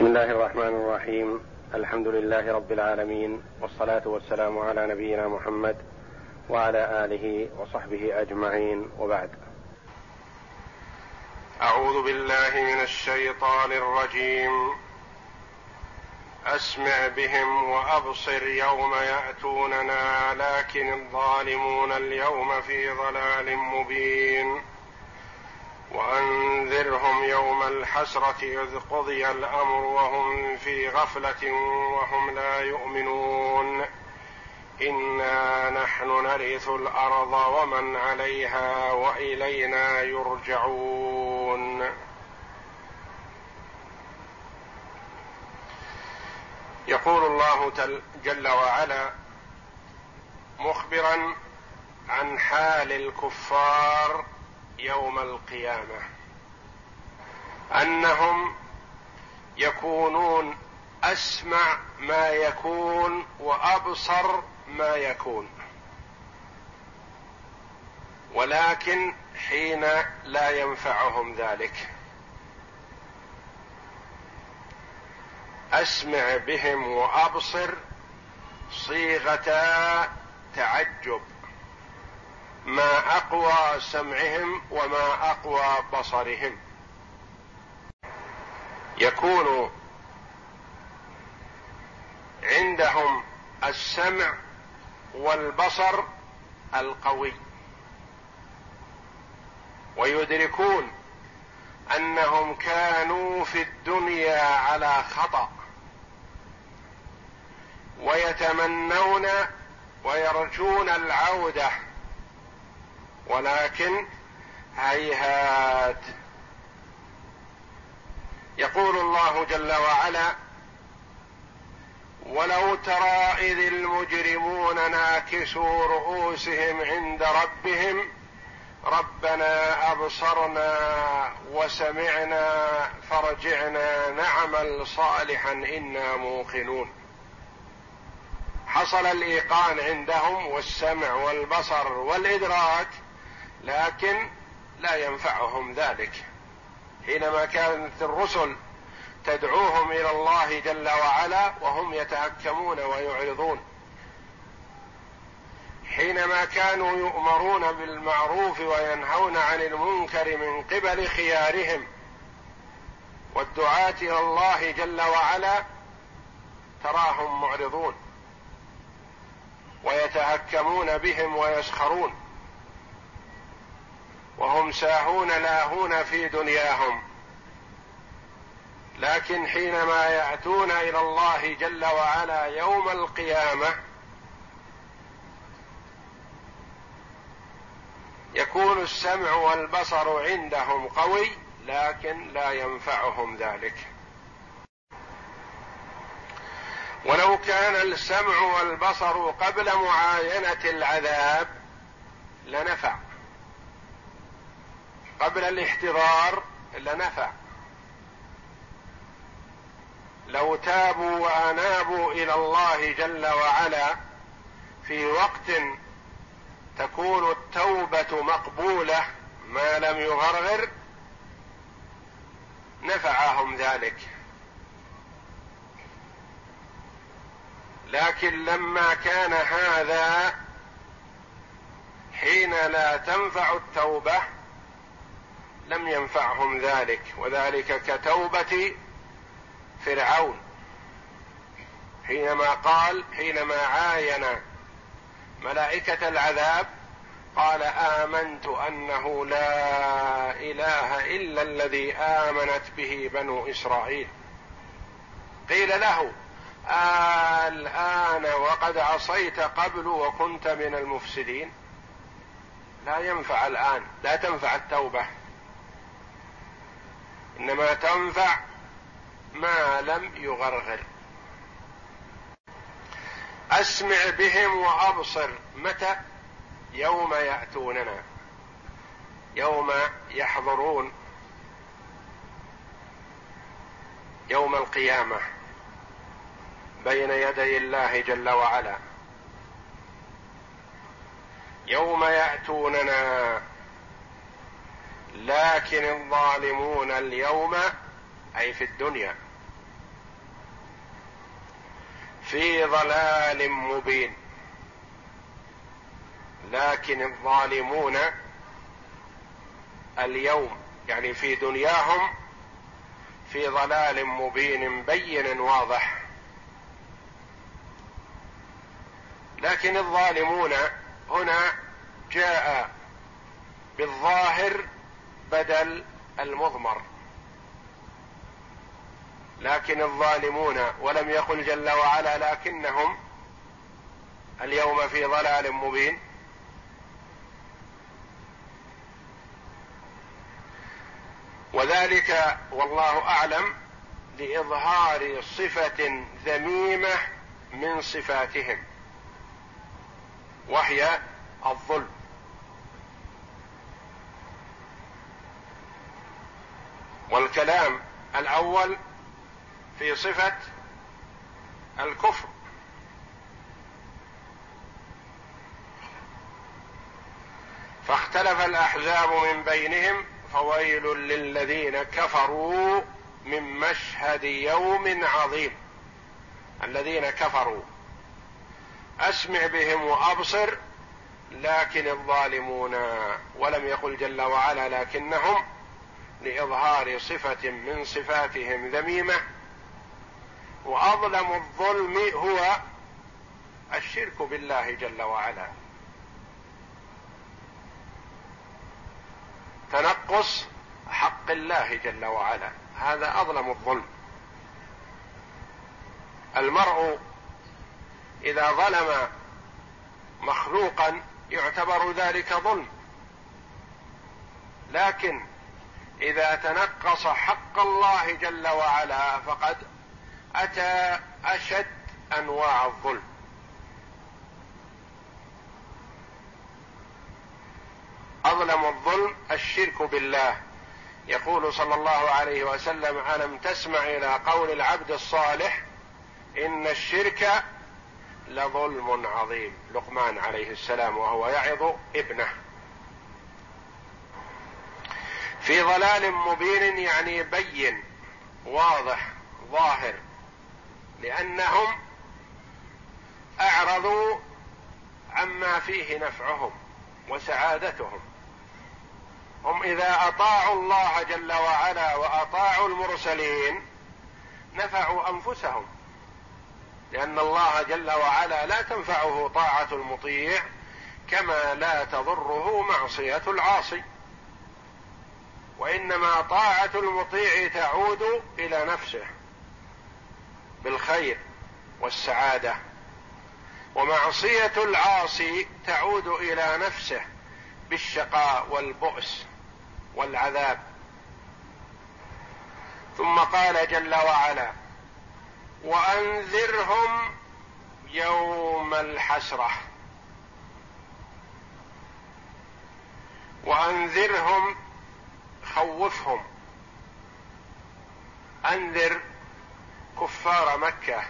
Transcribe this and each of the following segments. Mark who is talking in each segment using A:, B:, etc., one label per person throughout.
A: بسم الله الرحمن الرحيم. الحمد لله رب العالمين والصلاة والسلام على نبينا محمد وعلى آله وصحبه أجمعين. وبعد.
B: أعوذ بالله من الشيطان الرجيم. أسمع بهم وأبصر يوم يأتوننا لكن الظالمون اليوم في ضلال مبين. وأنذرهم يوم الحسرة إذ قضي الأمر وهم في غفلة وهم لا يؤمنون. إنا نحن نرث الأرض ومن عليها وإلينا يرجعون. يقول الله جل وعلا مخبرا عن حال الكفار يوم القيامة. أنهم يكونون أسمع ما يكون وأبصر ما يكون. ولكن حين لا ينفعهم ذلك. أسمع بهم وأبصر صيغتا تعجب. ما أقوى سمعهم وما أقوى بصرهم. يكون عندهم السمع والبصر القوي. ويدركون أنهم كانوا في الدنيا على خطأ. ويتمنون ويرجون العودة ولكن هيهات. يقول الله جل وعلا ولو ترى إذ المجرمون ناكسوا رؤوسهم عند ربهم ربنا أبصرنا وسمعنا فرجعنا نعمل صالحا إنا موقنون. حصل الإيقان عندهم والسمع والبصر والإدراك لكن لا ينفعهم ذلك. حينما كانت الرسل تدعوهم إلى الله جل وعلا وهم يتهكمون ويعرضون. حينما كانوا يؤمرون بالمعروف وينهون عن المنكر من قبل خيارهم والدعاة إلى الله جل وعلا تراهم معرضون ويتهكمون بهم ويسخرون. وهم ساهون لاهون في دنياهم. لكن حينما يأتون إلى الله جل وعلا يوم القيامة يكون السمع والبصر عندهم قوي لكن لا ينفعهم ذلك. ولو كان السمع والبصر قبل معاينة العذاب لنفع. قبل الاحتضار لنفع لو تابوا وأنابوا إلى الله جل وعلا في وقت تكون التوبة مقبولة ما لم يغرغر نفعهم ذلك. لكن لما كان هذا حين لا تنفع التوبة لم ينفعهم ذلك وذلك كتوبة فرعون. حينما قال حينما عاين ملائكة العذاب قال آمنت أنه لا إله إلا الذي آمنت به بنو إسرائيل. قيل له الآن وقد عصيت قبل وكنت من المفسدين. لا ينفع الآن لا تنفع التوبة. إنما تنفع ما لم يغرغر. أسمع بهم وأبصر. متى؟ يوم يأتوننا. يوم يحضرون. يوم القيامة. بين يدي الله جل وعلا. يوم يأتوننا. لكن الظالمون اليوم أي في الدنيا في ضلال مبين. لكن الظالمون اليوم يعني في دنياهم في ضلال مبين بين واضح. لكن الظالمون هنا جاء بالظاهر بدل المضمر. لكن الظالمون ولم يقل جل وعلا لكنهم اليوم في ضلال مبين. وذلك والله أعلم لاظهار صفة ذميمة من صفاتهم وهي الظلم. والكلام الأول في صفة الكفر. فاختلف الأحزاب من بينهم فويل للذين كفروا من مشهد يوم عظيم. الذين كفروا. أسمع بهم وأبصر لكن الظالمون ولم يقل جل وعلا لكنهم لإظهار صفة من صفاتهم ذميمة. وأظلم الظلم هو الشرك بالله جل وعلا. تنقص حق الله جل وعلا. هذا أظلم الظلم. المرء إذا ظلم مخلوقا يعتبر ذلك ظلم. لكن إذا تنقص حق الله جل وعلا فقد أتى أشد أنواع الظلم. أظلم الظلم الشرك بالله. يقول صلى الله عليه وسلم ألم تسمع إلى قول العبد الصالح إن الشرك لظلم عظيم؟ لقمان عليه السلام وهو يعظ ابنه. في ضلال مبين يعني بين واضح ظاهر لأنهم أعرضوا عما فيه نفعهم وسعادتهم. هم إذا أطاعوا الله جل وعلا وأطاعوا المرسلين نفعوا أنفسهم لأن الله جل وعلا لا تنفعه طاعة المطيع كما لا تضره معصية العاصي. وإنما طاعة المطيع تعود إلى نفسه بالخير والسعادة. ومعصية العاصي تعود إلى نفسه بالشقاء والبؤس والعذاب. ثم قال جل وعلا وأنذرهم يوم الحسرة. وأنذرهم خوفهم. أنذر كفار مكة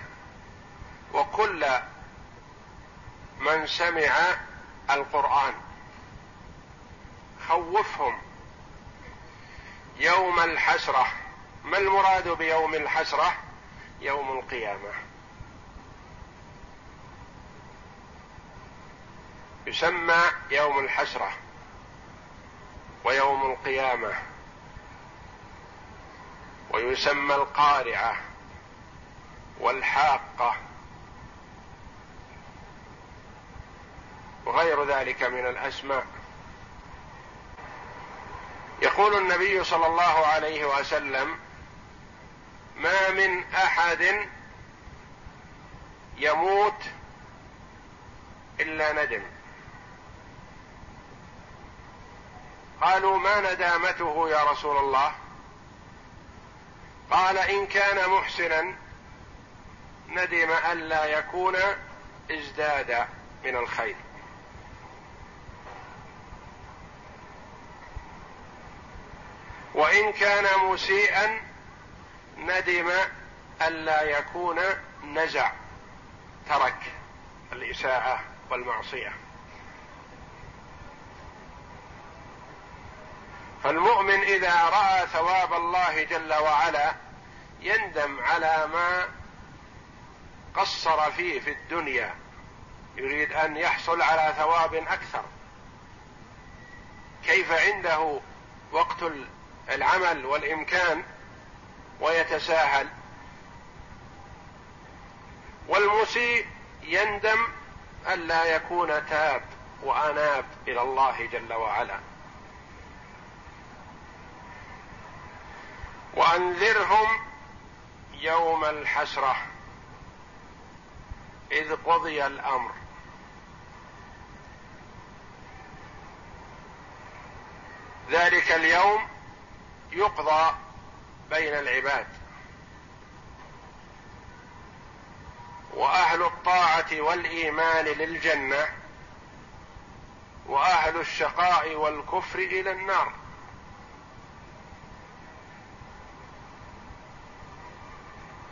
B: وكل من سمع القرآن. خوفهم. يوم الحسرة. ما المراد بيوم الحسرة؟ يوم القيامة. يسمى يوم الحسرة ويوم القيامة. ويسمى القارعة والحاقة وغير ذلك من الأسماء. يقول النبي صلى الله عليه وسلم ما من أحد يموت إلا ندم. قالوا ما ندامته يا رسول الله؟ قال إن كان محسنا ندم الا يكون إزداد من الخير. وإن كان مسيئا ندم الا يكون نزع ترك الإساءة والمعصية. فالمؤمن إذا رأى ثواب الله جل وعلا يندم على ما قصر فيه في الدنيا. يريد أن يحصل على ثواب أكثر. كيف عنده وقت العمل والإمكان ويتساهل. والمسيء يندم الا يكون تاب وأناب إلى الله جل وعلا. وأنذرهم يوم الحسرة إذ قضي الأمر. ذلك اليوم يقضى بين العباد. وأهل الطاعة والإيمان للجنة وأهل الشقاء والكفر إلى النار.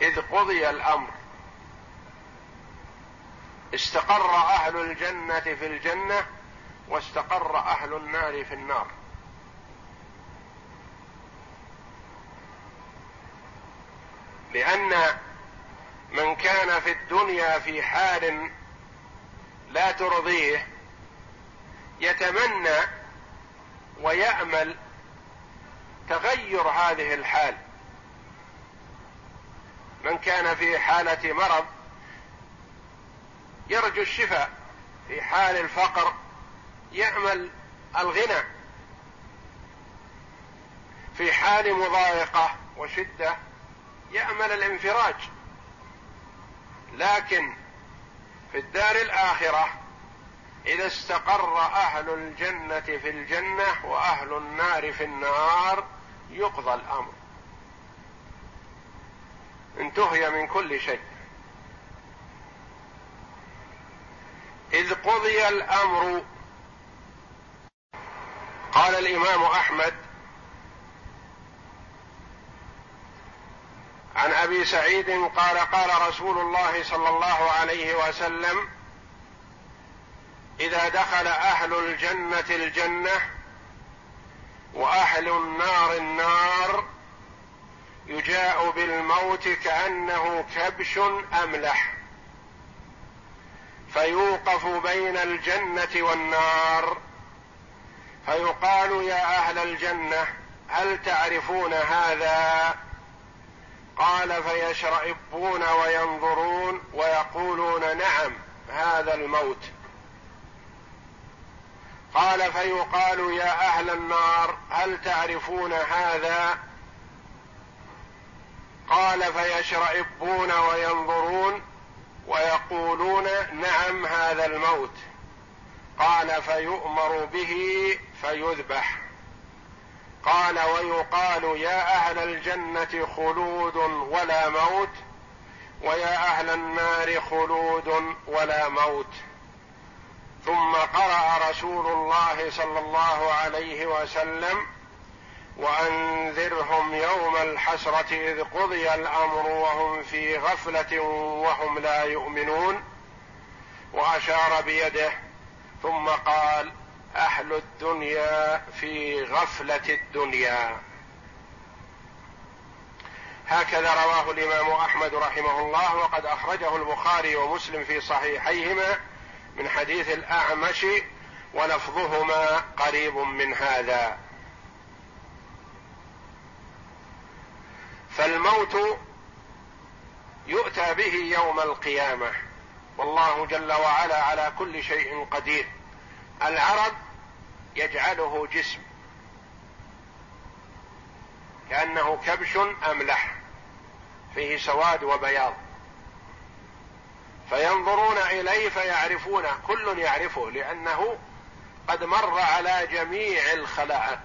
B: إذ قضي الأمر. استقر أهل الجنة في الجنة واستقر أهل النار في النار. لأن من كان في الدنيا في حال لا ترضيه يتمنى ويامل تغير هذه الحال. من كان في حالة مرض يرجو الشفاء في حال الفقر يامل الغنى في حال مضايقة وشدة يامل الانفراج. لكن في الدار الآخرة إذا استقر أهل الجنة في الجنة وأهل النار في النار يقضى الأمر. انتهي من كل شيء. إذ قضي الأمر. قال الإمام أحمد عن أبي سعيد قال قال رسول الله صلى الله عليه وسلم إذا دخل أهل الجنة الجنة وأهل النار النار يجاء بالموت كأنه كبش املح فيوقف بين الجنة والنار. فيقال يا أهل الجنة هل تعرفون هذا؟ قال فيشرئبون وينظرون ويقولون نعم هذا الموت. قال فيقال يا أهل النار هل تعرفون هذا؟ قال فيشرئبون وينظرون ويقولون نعم هذا الموت. قال فيؤمر به فيذبح. قال ويقال يا أهل الجنة خلود ولا موت ويا أهل النار خلود ولا موت. ثم قرأ رسول الله صلى الله عليه وسلم وأنذرهم يوم الحسرة إذ قضي الأمر وهم في غفلة وهم لا يؤمنون وأشار بيده ثم قال أهل الدنيا في غفلة الدنيا. هكذا رواه الإمام أحمد رحمه الله وقد أخرجه البخاري ومسلم في صحيحيهما من حديث الأعمش ولفظهما قريب من هذا. فالموت يؤتى به يوم القيامة. والله جل وعلا على كل شيء قدير. العرب يجعله جسم. كأنه كبش املح فيه سواد وبياض. فينظرون إليه فيعرفونه كل يعرفه لأنه قد مر على جميع الخلائق.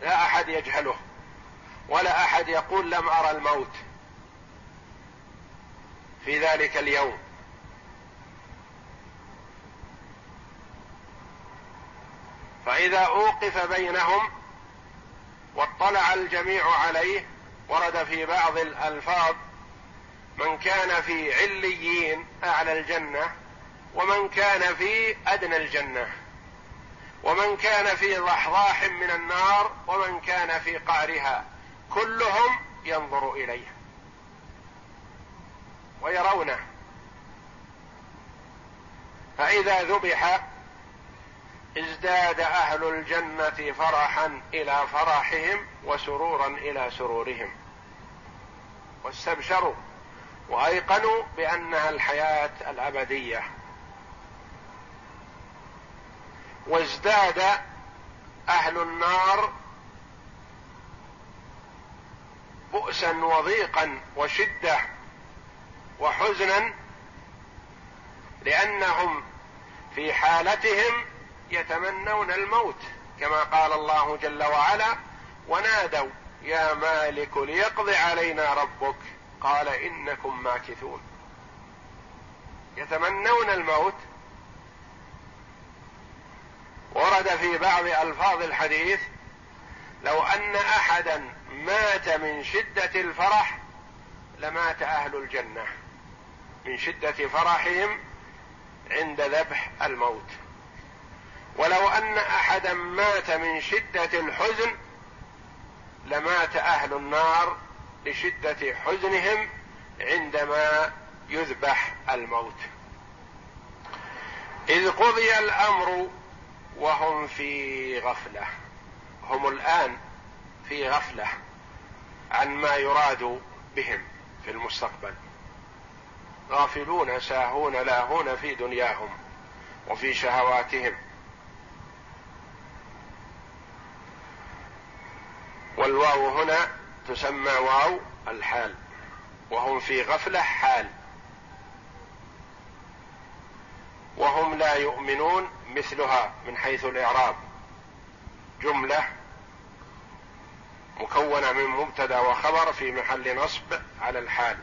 B: لا أحد يجهله. ولا أحد يقول لم أرى الموت في ذلك اليوم. فإذا أوقف بينهم واطلع الجميع عليه ورد في بعض الألفاظ من كان في عليين أعلى الجنة ومن كان في أدنى الجنة ومن كان في ضحضاح من النار ومن كان في قعرها. كلهم ينظر إليه ويرونه. فإذا ذبح ازداد أهل الجنة فرحا إلى فرحهم وسرورا إلى سرورهم. واستبشروا وأيقنوا بأنها الحياة الأبدية. وازداد أهل النار بؤسا وضيقا وشدة وحزنا لأنهم في حالتهم يتمنون الموت كما قال الله جل وعلا ونادوا يا مالك ليقض علينا ربك قال إنكم ماكثون يتمنون الموت. ورد في بعض ألفاظ الحديث لو أن أحدا مات من شدة الفرح لمات أهل الجنة. من شدة فرحهم عند ذبح الموت. ولو أن أحدا مات من شدة الحزن لمات أهل النار لشدة حزنهم عندما يذبح الموت. إذ قضي الأمر وهم في غفلة. هم الآن في غفلة عن ما يراد بهم في المستقبل. غافلون ساهون لاهون في دنياهم وفي شهواتهم. والواو هنا تسمى واو الحال وهم في غفلة حال. وهم لا يؤمنون مثلها من حيث الإعراب. جملة مكونة من مبتدأ وخبر في محل نصب على الحال.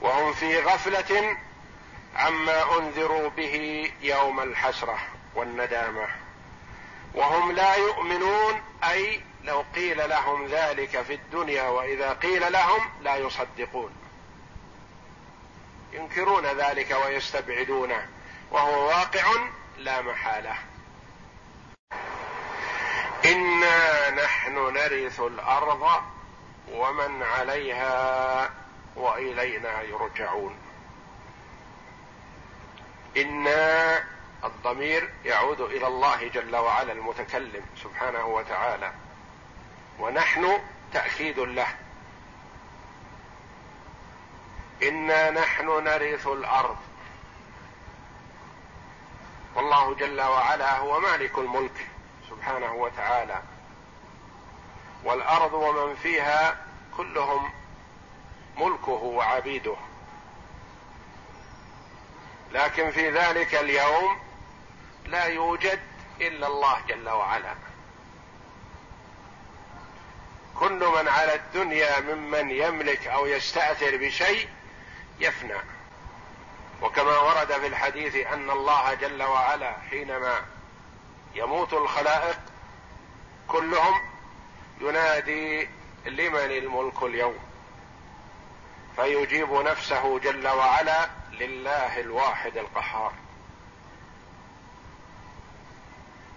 B: وهم في غفلة عما أنذروا به يوم الحسرة والندامة. وهم لا يؤمنون أي لو قيل لهم ذلك في الدنيا وإذا قيل لهم لا يصدقون. ينكرون ذلك ويستبعدونه وهو واقع لا محالة. إنا نحن نرث الأرض ومن عليها وإلينا يرجعون. إنا الضمير يعود إلى الله جل وعلا المتكلم سبحانه وتعالى. ونحن تأكيد له. إنا نحن نرث الأرض. والله جل وعلا هو مالك الملك. سبحانه وتعالى. والأرض ومن فيها كلهم ملكه وعبيده. لكن في ذلك اليوم لا يوجد إلا الله جل وعلا. كل من على الدنيا ممن يملك أو يستأثر بشيء يفنى. وكما ورد في الحديث أن الله جل وعلا حينما يموت الخلائق كلهم ينادي لمن الملك اليوم فيجيب نفسه جل وعلا لله الواحد القهار.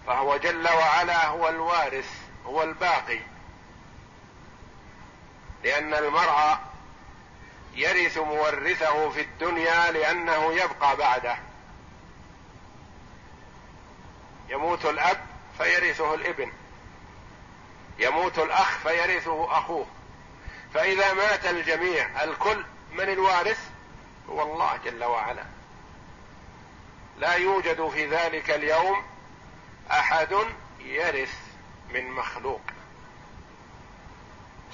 B: فهو جل وعلا هو الوارث هو الباقي. لأن المرء يرث مورثه في الدنيا لأنه يبقى بعده. يموت الأب فيرثه الابن. يموت الأخ فيرثه أخوه. فإذا مات الجميع الكل من الوارث؟ هو الله جل وعلا. لا يوجد في ذلك اليوم أحد يرث من مخلوق.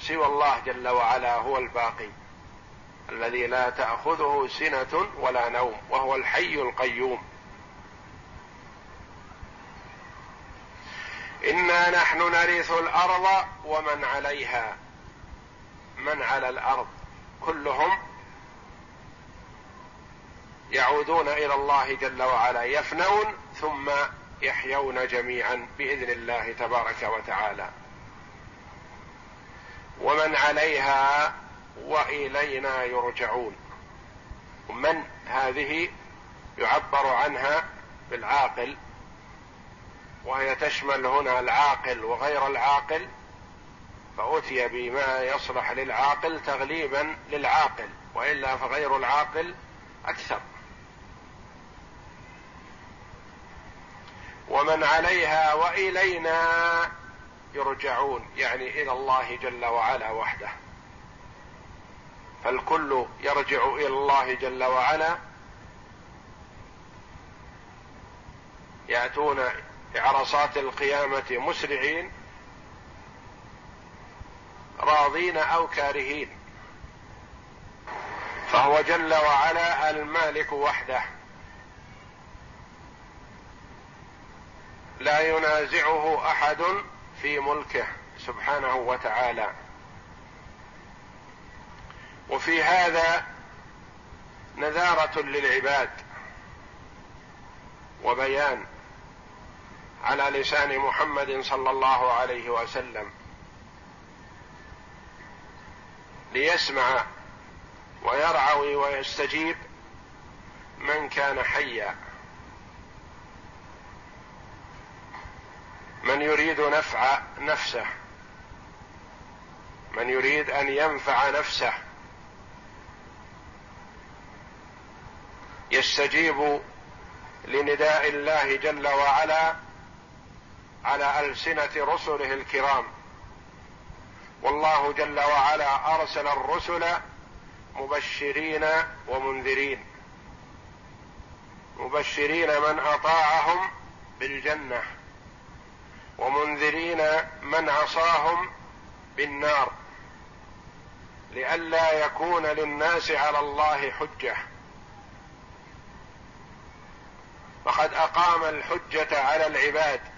B: سوى الله جل وعلا هو الباقي. الذي لا تأخذه سنة ولا نوم وهو الحي القيوم. إنا نحن نرث الأرض ومن عليها من على الأرض. كلهم يعودون إلى الله جل وعلا يفنون ثم يحيون جميعا بإذن الله تبارك وتعالى. ومن عليها وإلينا يرجعون. من هذه يعبر عنها بالعاقل وهي تشمل هنا العاقل وغير العاقل فأتي بما يصلح للعاقل تغليبا للعاقل وإلا فغير العاقل أكثر. ومن عليها وإلينا يرجعون يعني إلى الله جل وعلا وحده. فالكل يرجع إلى الله جل وعلا يأتون بعرصات القيامة مسرعين راضين أو كارهين. فهو جل وعلا المالك وحده. لا ينازعه أحد في ملكه سبحانه وتعالى. وفي هذا نذارة للعباد وبيان. على لسان محمد صلى الله عليه وسلم. ليسمع ويرعوي ويستجيب من كان حيا. من يريد نفع نفسه. من يريد أن ينفع نفسه. يستجيب لنداء الله جل وعلا على ألسنة رسله الكرام. والله جل وعلا أرسل الرسل مبشرين ومنذرين. مبشرين من أطاعهم بالجنة ومنذرين من عصاهم بالنار. لئلا يكون للناس على الله حجة. فقد أقام الحجة على العباد.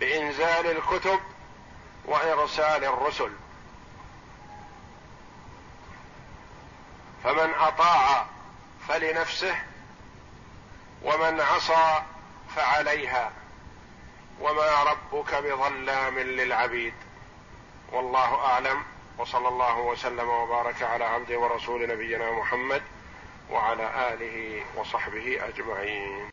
B: بإنزال الكتب وإرسال الرسل. فمن أطاع فلنفسه ومن عصى فعليها. وما ربك بظلام للعبيد. والله أعلم. وصلى الله وسلم وبارك على عبده ورسول نبينا محمد وعلى آله وصحبه أجمعين.